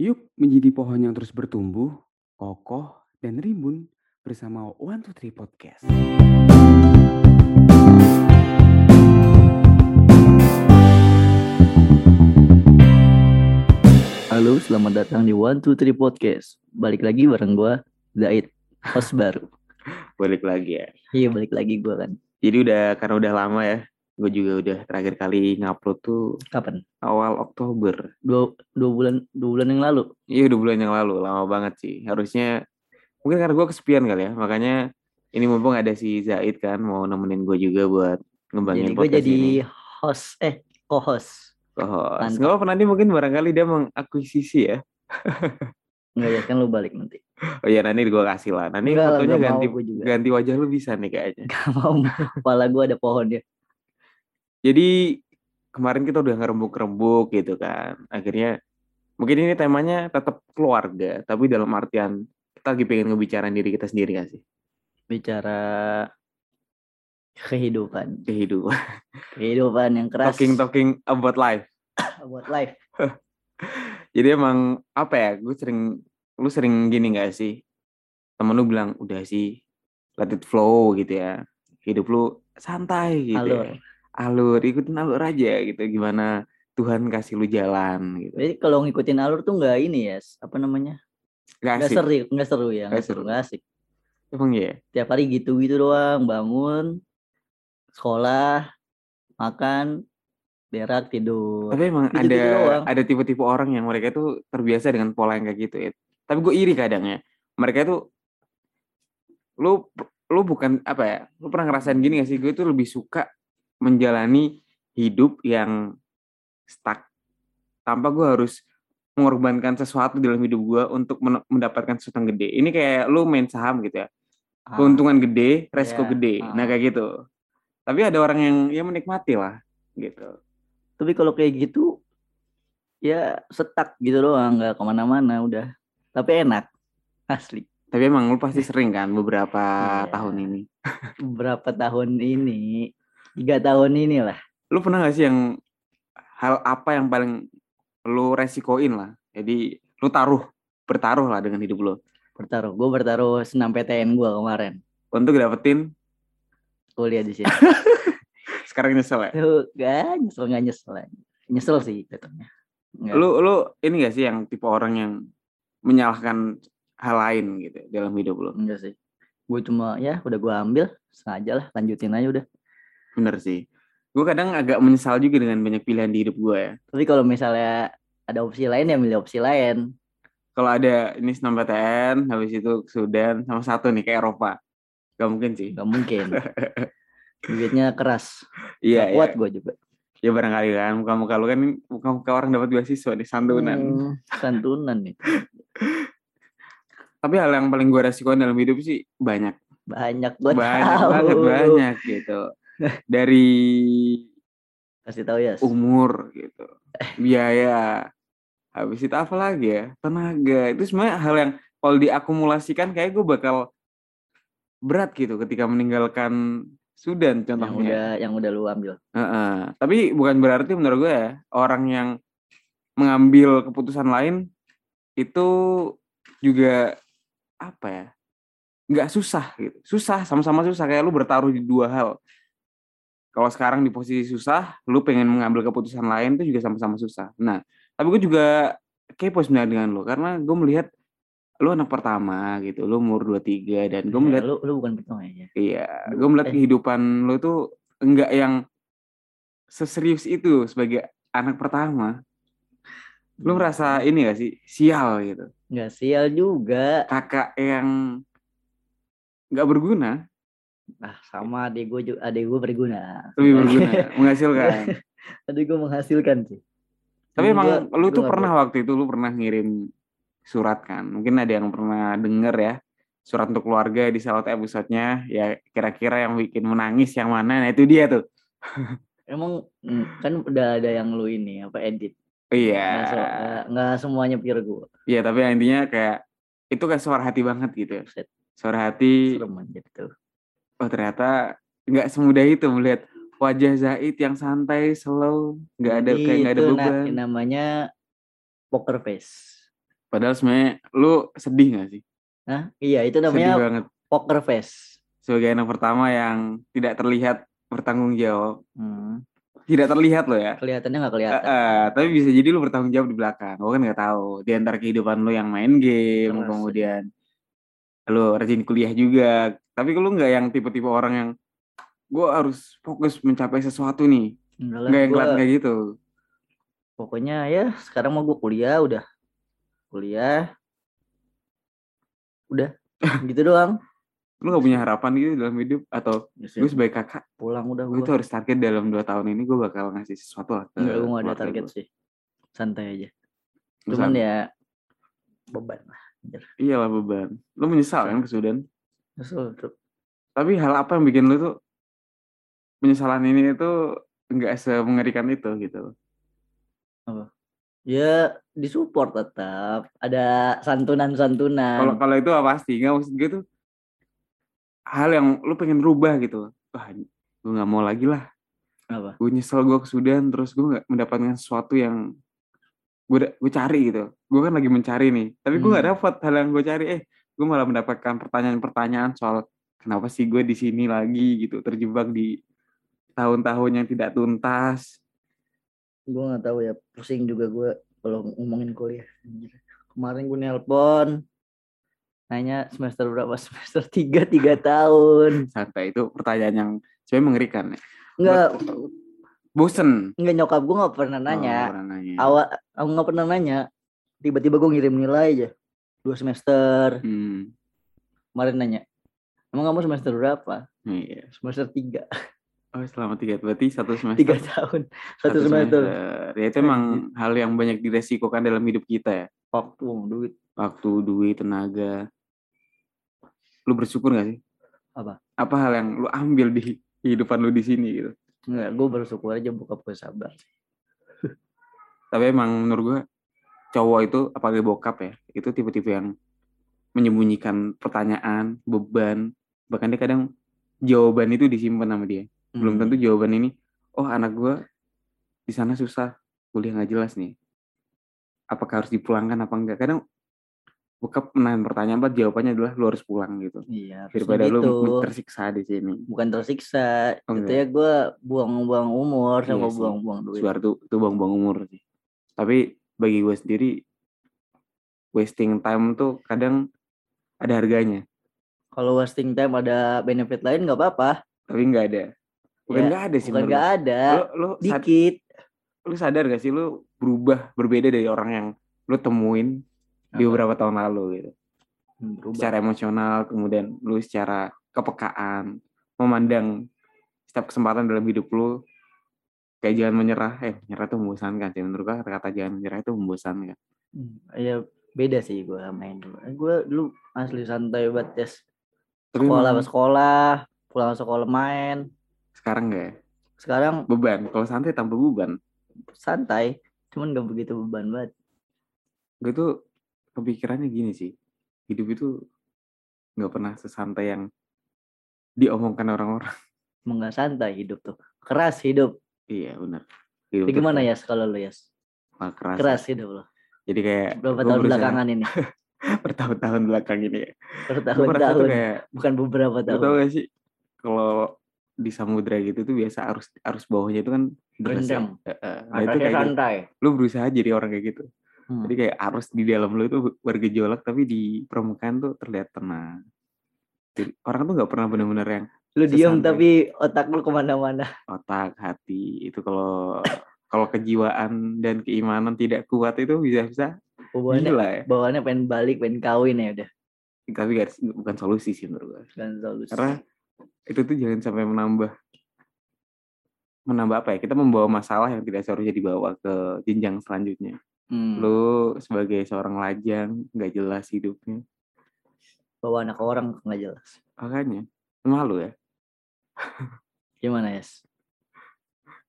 Yuk menjadi pohon yang terus bertumbuh, kokoh, dan rimbun bersama One Two Three Podcast. Halo, selamat datang di One Two Three Podcast. Balik lagi bareng gua, Zaid, host baru. Balik lagi ya. Iya, balik lagi gua kan. Jadi udah karena udah lama ya. Gue juga udah terakhir kali ngupload tuh Kapan? awal Oktober. Dua, dua bulan dua bulan yang lalu. Iya udah bulan yang lalu, lama banget sih. Harusnya mungkin karena gue kesepian kali ya. Makanya ini mumpung ada si Zaid kan mau nemenin gue juga buat ngembangin Jadi gue podcast jadi ini. host, eh co-host. Oh, Mantap. nggak apa nanti mungkin barangkali dia mengakuisisi ya. Enggak ya kan lu balik nanti. Oh iya nanti gue kasih lah. Nanti Enggak fotonya nggak ganti gua juga. ganti wajah lu bisa nih kayaknya. Gak mau, kepala gua ada pohonnya. Jadi kemarin kita udah ngerembuk-rembuk gitu kan. Akhirnya mungkin ini temanya tetap keluarga, tapi dalam artian kita lagi pengen ngebicarain diri kita sendiri gak sih? Bicara kehidupan. Kehidupan. Kehidupan yang keras Talking talking about life. buat life. Jadi emang apa ya? Gue sering lu sering gini gak sih? Temen lu bilang udah sih let it flow gitu ya. Hidup lu santai gitu. Alur. Ya. Alur, ikutin alur aja gitu. Gimana Tuhan kasih lu jalan gitu. Jadi kalau ngikutin alur tuh nggak ini ya, apa namanya? Gak Nggak seru, nggak seru ya, Nggak seru, nggak asik. Emang ya? tiap hari gitu-gitu doang bangun sekolah makan berak tidur Tapi emang Gitu-gitu ada doang. ada tipe-tipe orang yang mereka tuh terbiasa dengan pola yang kayak gitu ya. Tapi gue iri kadang ya. Mereka tuh lu lu bukan apa ya? Lu pernah ngerasain gini gak sih? Gue tuh lebih suka menjalani hidup yang stuck tanpa gue harus mengorbankan sesuatu dalam hidup gue untuk men- mendapatkan sesuatu yang gede. Ini kayak lu main saham gitu ya. Ah, Keuntungan gede, resiko Iya, gede. ah. Nah kayak gitu. Tapi ada orang yang ya menikmati lah gitu. tapi kalau kayak gitu ya setak gitu doang nggak ke mana-mana udah tapi enak asli Tapi emang lu pasti sering kan beberapa Iya. tahun ini. berapa tahun ini tiga tahun ini lah Lu pernah gak sih yang hal apa yang paling lu resikoin lah? Jadi lu taruh, bertaruh lah dengan hidup lu. bertaruh gue bertaruh senam PTN gue kemarin Untuk dapetin, kuliah di sini sekarang nyesel ya? gak nyesel nggak nyesel nyesel sih jatuhnya. Lu, lu ini gak sih yang tipe orang yang menyalahkan hal lain gitu dalam hidup lu? enggak sih gue cuma ya udah gue ambil sengaja lah lanjutin aja udah Bener sih. Gue kadang agak menyesal juga dengan banyak pilihan di hidup gue ya. Tapi kalau misalnya ada opsi lain ya milih opsi lain. Kalau ada ini senam PTN, habis itu Sudan, sama satu nih ke Eropa. Gak mungkin sih. Gak mungkin. Duitnya keras. Iya, iya. kuat gue juga. Ya barangkali kan muka-muka lu kan muka-muka orang dapat beasiswa di santunan. Hmm, santunan nih. Tapi hal yang paling gue resikoin dalam hidup sih banyak. Banyak gue banyak tahu. banget banyak gitu. Dari Kasih tahu ya. umur gitu. Biaya. Habis itu apa lagi ya? Tenaga. Itu sebenarnya hal yang kalau diakumulasikan kayak gue bakal berat gitu ketika meninggalkan Sudan yang contohnya. udah yang udah lu ambil. Heeh. Tapi bukan berarti menurut gue ya orang yang mengambil keputusan lain itu juga apa ya nggak susah gitu susah sama-sama susah kayak lu bertaruh di dua hal kalau sekarang di posisi susah lu pengen mengambil keputusan lain itu juga sama-sama susah nah tapi gue juga kepo sebenarnya dengan lu karena gue melihat lu anak pertama gitu lu umur 23 dan gue Ya, melihat lu lu bukan pertama ya. Iya, Lu- gue melihat eh. kehidupan lo tuh enggak yang seserius itu sebagai anak pertama. Lu merasa ini gak sih sial gitu, Nggak sial juga. kakak yang nggak berguna, Nah, sama adik gue juga adik gue berguna. lebih berguna, menghasilkan. adik gue menghasilkan sih. Tapi emang gua- lu tuh pernah waktu itu lu pernah ngirim surat kan? Mungkin ada yang pernah denger ya surat untuk keluarga di salah satu episode-nya ya kira-kira yang bikin menangis yang mana? Nah itu dia tuh. Emang mm, kan udah ada yang lu ini apa edit. Iya. Nggak, se- nggak- semuanya pure gue. Iya tapi intinya kayak itu kayak suara hati banget gitu. ya. Suara hati. Serem tuh. Oh ternyata nggak semudah itu melihat wajah Zaid yang santai, slow, nggak ada kayak nggak ada beban. namanya poker face. Padahal sebenarnya lu sedih gak sih? Nah, iya itu Sedih namanya banget. poker face. Sebagai anak pertama yang tidak terlihat bertanggung jawab. Hmm. Tidak terlihat lo ya. Kelihatannya nggak Eh, kelihatan. eh, tapi bisa jadi lu bertanggung jawab di belakang. Gue kan nggak tahu. Di antara kehidupan lu yang main game, ya. kemudian lu rajin kuliah juga. Tapi lu nggak yang tipe-tipe orang yang gue harus fokus mencapai sesuatu nih. Nggak yang gua- kayak gitu. pokoknya ya sekarang mau gue kuliah udah kuliah udah gitu doang Lu gak punya harapan gitu dalam hidup atau Ya gue sebagai kakak, pulang udah gue tuh harus target dalam dua tahun ini gue bakal ngasih sesuatu lah. Enggak, gue gak ada target gua. sih santai aja cuman ya beban lah Iyalah beban. Lu menyesal kan ke Sudan? Nyesel. Tapi hal apa yang bikin lu tuh penyesalan ini tuh nggak semengerikan itu gitu. ya disupport tetap ada santunan santunan Kalau kalau itu apa pasti nggak maksud gue tuh hal yang lu pengen rubah gitu. Wah, gue nggak mau lagi lah. apa Gue nyesel gue ke Sudan terus gue nggak mendapatkan sesuatu yang gue gue cari gitu. Gue kan lagi mencari nih, tapi gue nggak Hmm. dapat hal yang gue cari. Eh, gue malah mendapatkan pertanyaan-pertanyaan soal kenapa sih gue di sini lagi gitu, terjebak di tahun-tahun yang tidak tuntas. gue nggak tahu ya pusing juga gue kalau ngomongin kuliah kemarin gue nelpon nanya semester berapa semester tiga tiga tahun Santai itu pertanyaan yang sebenarnya mengerikan ya. nggak Bosen. nggak nyokap gue nggak pernah nanya Oh, pernah nanya. awal aku nggak pernah nanya tiba-tiba gue ngirim nilai aja dua semester Hmm, kemarin nanya emang kamu semester berapa iya. semester tiga Oh, selama tiga berarti satu semester. tiga tahun satu, semester, Ya itu emang hal yang banyak diresikokan dalam hidup kita ya. waktu duit Waktu, duit, tenaga. Lu bersyukur gak sih? Apa? Apa hal yang lu ambil di kehidupan lu di sini gitu? Enggak, gue bersyukur aja buka gue sabar Tapi emang menurut gua cowok itu apalagi bokap ya, itu tipe-tipe yang menyembunyikan pertanyaan, beban, bahkan dia kadang jawaban itu disimpan sama dia. Belum Hmm. tentu jawaban ini, oh anak gua di sana susah, kuliah nggak jelas nih. Apakah harus dipulangkan apa enggak? Kadang bokap menahan pertanyaan, buat jawabannya adalah lu harus pulang gitu. iya Daripada gitu. lu tersiksa di sini. bukan tersiksa Oh, itu ya gue buang-buang umur sama Iya buang-buang duit Suatu itu buang-buang umur sih. Tapi bagi gue sendiri wasting time tuh kadang ada harganya, kalau wasting time ada benefit lain nggak apa-apa tapi nggak ada. Bukan Ya, nggak ada sih. bukan nggak ada Lu, lu, sad- dikit lu sadar gak sih lu berubah berbeda dari orang yang lu temuin di Apa? beberapa tahun lalu gitu. Hmm, berubah Secara emosional, kemudian lu secara kepekaan memandang setiap kesempatan dalam hidup lu kayak jangan menyerah. Eh, menyerah itu membosankan sih menurut gua kata-kata jangan menyerah itu membosankan. Hmm, ya beda sih gue main dulu gue dulu asli santai banget. Tapi sekolah sekolah pulang sekolah main sekarang enggak ya? sekarang Beban. Kalau santai tanpa beban. santai cuman gak begitu beban banget Gue tuh kepikirannya gini sih. Hidup itu nggak pernah sesantai yang diomongkan orang-orang. emang gak santai hidup tuh keras hidup Iya benar. Hidup Jadi tuh gimana ya kalau lu ya Wah, keras. keras hidup lo Jadi kayak berapa tahun berusaha- belakangan ini bertahun-tahun belakang ini ya. Bertahun-tahun kayak bukan beberapa tahun gak sih kalau di samudra gitu tuh biasa arus arus bawahnya itu kan ya. Rendam. Nah, itu kayak gitu. santai lu berusaha jadi orang kayak gitu. Hmm. Jadi kayak arus di dalam lu itu bergejolak tapi di permukaan tuh terlihat tenang. Jadi, orang tuh nggak pernah benar-benar yang lu diem tapi otak lu ke mana-mana otak, hati itu kalau kalau kejiwaan dan keimanan tidak kuat itu bisa-bisa bawaannya gila ya. bawaannya pengen balik pengen kawin ya udah Tapi gak, bukan solusi sih menurut gue. kan solusi Karena itu tuh jangan sampai menambah menambah apa ya? Kita membawa masalah yang tidak seharusnya dibawa ke jenjang selanjutnya. Hmm, Lu sebagai seorang lajang nggak jelas hidupnya, bawa anak orang nggak jelas makanya malu ya. Gimana ya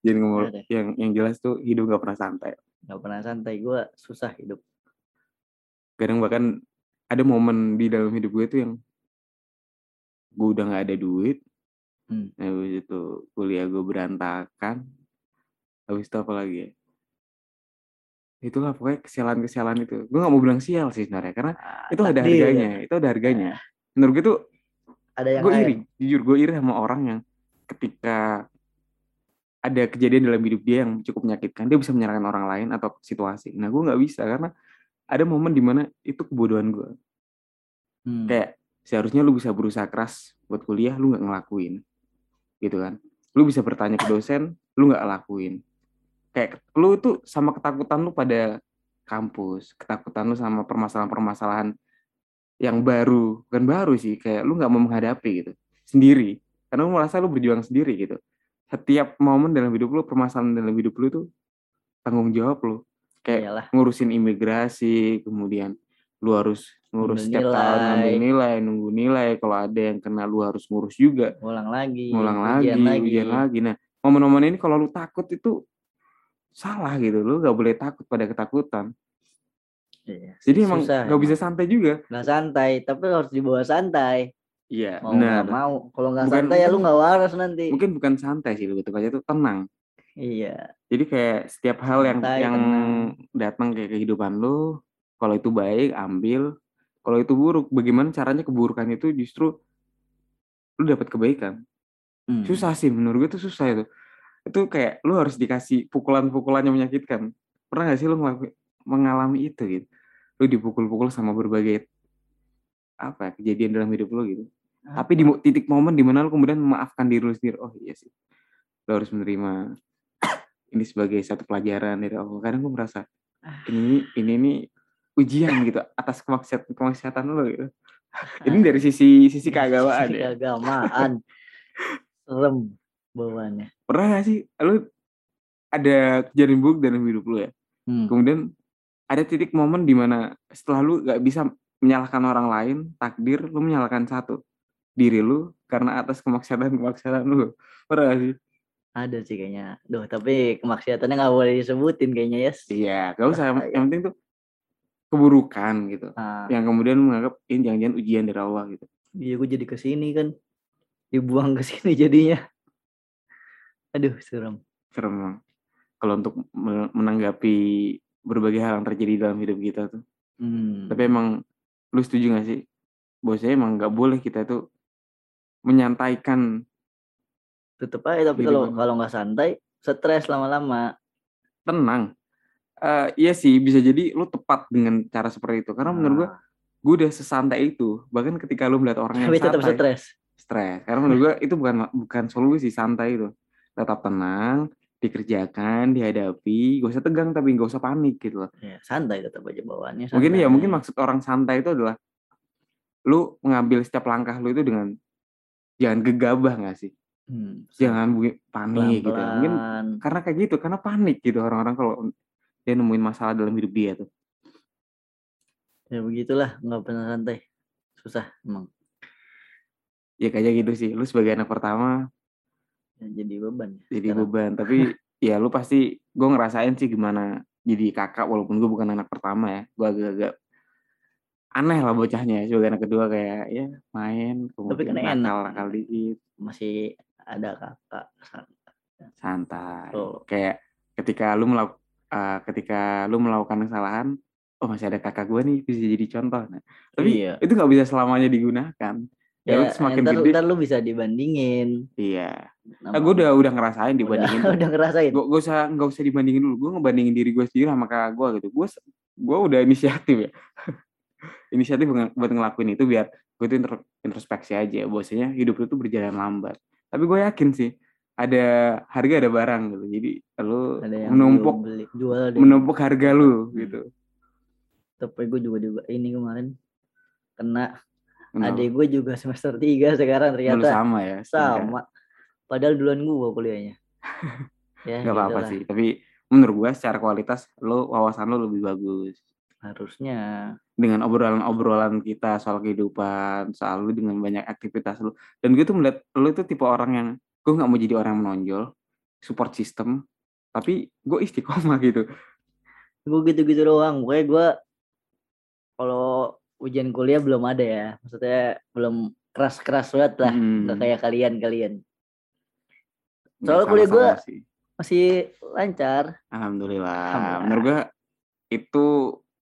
Jangan ngomong deh. yang yang jelas tuh hidup nggak pernah santai. nggak pernah santai gue susah hidup Kadang bahkan ada momen di dalam hidup gue tuh yang gue udah nggak ada duit, Hmm. habis itu kuliah gue berantakan, habis itu apa lagi ya? itulah pokoknya kesialan-kesialan itu gue nggak mau bilang sial sih sebenarnya karena Ah, itu ada takdir. harganya itu ada harganya menurut gue tuh Ada yang gue iri jujur gue iri sama orang yang ketika ada kejadian dalam hidup dia yang cukup menyakitkan dia bisa menyalahkan orang lain atau situasi. Nah gue nggak bisa karena ada momen di mana itu kebodohan gue Hmm. kayak seharusnya lu bisa berusaha keras buat kuliah lu nggak ngelakuin. Gitu kan. Lu bisa bertanya ke dosen lu nggak lakuin. Kayak lu tuh sama ketakutan lu pada kampus ketakutan lu sama permasalahan-permasalahan yang baru bukan baru sih kayak lu nggak mau menghadapi gitu sendiri karena lu merasa lu berjuang sendiri gitu setiap momen dalam hidup lu permasalahan dalam hidup lu tuh tanggung jawab lu kayak Iyalah. ngurusin imigrasi kemudian lu harus ngurus setiap tahun nilai. ngambil nilai nunggu nilai kalau ada yang kena lu harus ngurus juga Ngulang lagi. ngulang lagi ujian lagi. ujian lagi nah momen-momen ini kalau lu takut itu salah gitu lu gak boleh takut pada ketakutan Iya. jadi emang Susah gak bisa santai juga Nggak santai, tapi harus dibawa santai. iya Mau benar nggak mau. Kalau nggak Bukan- santai ya lu nggak waras nanti. mungkin bukan santai sih lebih tepatnya itu tenang Iya. jadi kayak setiap hal yang Santai, yang tenang. datang kayak kehidupan lu kalau itu baik ambil kalau itu buruk bagaimana caranya keburukan itu justru lu dapat kebaikan Hmm. susah sih menurut gue tuh susah itu itu kayak lu harus dikasih pukulan-pukulan yang menyakitkan pernah gak sih lu ngelakuin mengalami itu gitu lu dipukul-pukul sama berbagai apa ya, kejadian dalam hidup lu gitu. Tapi di titik momen di mana lu kemudian memaafkan diri lu sendiri oh iya sih lu harus menerima ini sebagai satu pelajaran dari Allah. Kadang gue merasa ini ini nih ujian gitu atas kemaksiatan kemaksiatan lu gitu. Ini dari sisi sisi keagamaan Sisi ya. keagamaan. Serem bawaannya. pernah gak sih lu ada kejadian buruk dalam hidup lu ya? Hmm. kemudian ada titik momen di mana setelah lu gak bisa menyalahkan orang lain takdir lu menyalahkan satu diri lu karena atas kemaksiatan kemaksiatan lu pernah gak sih Ada sih kayaknya. Duh, tapi kemaksiatannya nggak boleh disebutin kayaknya, Yes. iya gak usah yang, yang penting tuh keburukan gitu Nah, yang kemudian menganggap ini jangan-jangan ujian dari Allah gitu iya gue jadi ke sini kan. Dibuang ke sini jadinya. Aduh, serem. serem kalau untuk me- menanggapi berbagai hal yang terjadi dalam hidup kita tuh Hmm. Tapi emang lu setuju gak sih? Bahwasanya emang nggak boleh kita itu menyantaikan tetep aja tapi kalau kalau nggak santai stres lama-lama tenang. Eh iya sih bisa jadi lu tepat dengan cara seperti itu. Karena menurut gua Nah, gue udah sesantai itu. Bahkan ketika lu melihat orang yang tetap santai, stres stres. Karena menurut gua itu bukan bukan solusi santai itu. Tetap tenang, dikerjakan, dihadapi, gak usah tegang tapi gak usah panik gitu loh. ya, santai tetap aja bawaannya Mungkin ya santai. mungkin maksud orang santai itu adalah lu mengambil setiap langkah lu itu dengan jangan gegabah gak sih? Hmm, jangan panik gitu. Mungkin pelan-pelan. karena kayak gitu, karena panik gitu orang-orang kalau dia nemuin masalah dalam hidup dia tuh. ya begitulah nggak pernah santai susah emang Ya kayak gitu sih. Lu sebagai anak pertama ya, jadi beban ya jadi sekarang. beban, tapi ya lu pasti gue ngerasain sih gimana jadi kakak walaupun gue bukan anak pertama ya. Gue agak-agak aneh lah bocahnya sebagai anak kedua kayak ya main kemudian kan enak. nakal nakal dikit masih ada kakak santai Oh. kayak ketika lu melakukan ketika lu melakukan kesalahan oh masih ada kakak gue nih bisa jadi contoh nah, tapi Iya. itu nggak bisa selamanya digunakan ya, lu ya, semakin ntar, gede ntar lu bisa dibandingin iya nah, gue udah udah ngerasain dibandingin udah, udah ngerasain. Gue gak usah nggak usah dibandingin dulu gue ngebandingin diri gue sendiri sama kakak gue gitu. Gue gue udah inisiatif ya. Inisiatif buat ngelakuin itu biar gue tuh intro- introspeksi aja. Bahwasanya hidup tuh berjalan lambat. Tapi gue yakin sih ada harga ada barang gitu. Jadi lu menumpuk jual beli jual deh. menumpuk harga lu Hmm. gitu. Tapi gue juga juga ini kemarin kena. Kenapa? adik gue juga semester 3 sekarang Lu ternyata sama ya sama padahal duluan gue kuliahnya. Ya nggak apa-apa gitulah. sih tapi menurut gue secara kualitas lu wawasan lu lebih bagus. Harusnya. Dengan obrolan-obrolan kita soal kehidupan soal lu dengan banyak aktivitas lu. Dan gue tuh melihat lu tuh tipe orang yang gue nggak mau jadi orang yang menonjol support system tapi gue istiqomah gitu. Gue gitu-gitu doang gue gue kalau ujian kuliah belum ada ya. Maksudnya belum keras-keras banget lah Hmm. kayak kalian-kalian Soalnya kuliah sih. masih lancar alhamdulillah Alhamdulillah. menurut gue itu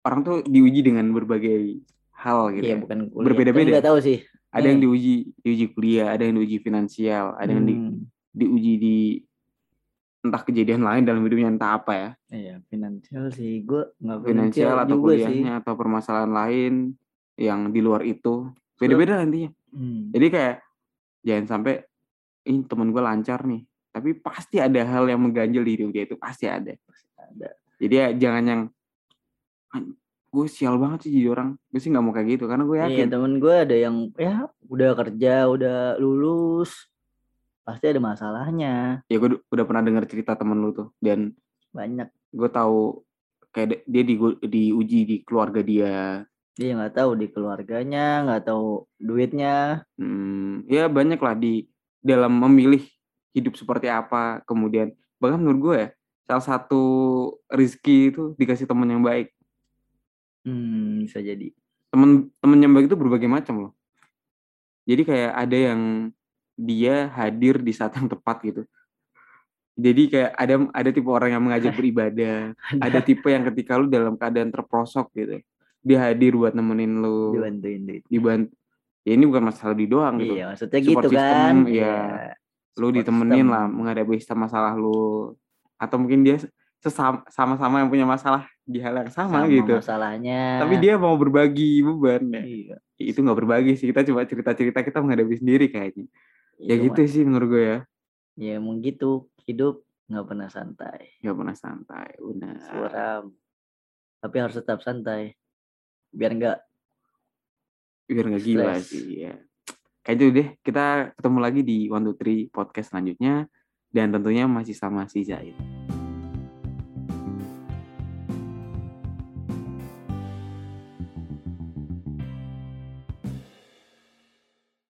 orang tuh diuji dengan berbagai hal gitu Iya ya. bukan kuliah. Berbeda-beda. Gak tahu sih. Ada yang Eh. diuji diuji kuliah, ada yang diuji finansial, ada yang di- Hmm, diuji di entah kejadian lain dalam hidupnya entah apa ya. Iya finansial sih. Gue nggak Finansial atau juga sih. kuliahnya atau permasalahan lain yang di luar itu. Beda-beda lah intinya. Hmm. Jadi kayak jangan sampai ini temen gue lancar nih, tapi pasti ada hal yang mengganjal di hidup dia itu pasti ada. Ada. Jadi ya jangan yang gue sial banget sih jadi orang. Gue sih nggak mau kayak gitu karena gue Iya yakin. temen gue ada yang ya udah kerja, udah lulus, pasti ada masalahnya Ya gue udah pernah dengar cerita temen lu tuh dan banyak. gue tahu kayak dia di diuji di keluarga dia. Dia nggak tahu di keluarganya, nggak tahu duitnya. Hmm, ya banyak lah di dalam memilih hidup seperti apa. Kemudian bahkan menurut gue ya salah satu rizki itu dikasih teman yang baik. Hmm, bisa jadi. temen temen yang baik itu berbagai macam loh jadi kayak ada yang dia hadir di saat yang tepat gitu jadi kayak ada ada tipe orang yang mengajak beribadah ada tipe yang ketika lu dalam keadaan terprosok gitu dia hadir buat nemenin lu dibantuin dibantu ya ini bukan masalah di doang gitu Iya, maksudnya Support gitu system, kan. iya. Lu Support ditemenin system. lah menghadapi setiap masalah lu atau mungkin dia sama-sama yang punya masalah di hal yang sama, Sama gitu masalahnya. tapi dia mau berbagi beban ya iya. itu nggak berbagi sih kita cuma cerita-cerita kita menghadapi sendiri kayaknya ya Iya, gitu sih menurut gue ya Ya emang gitu. Hidup nggak pernah santai. nggak pernah santai benar Suram. Tapi harus tetap santai. Biar nggak biar nggak gila sih ya kayak itu deh kita ketemu lagi di one two three podcast selanjutnya dan tentunya masih sama si Zaid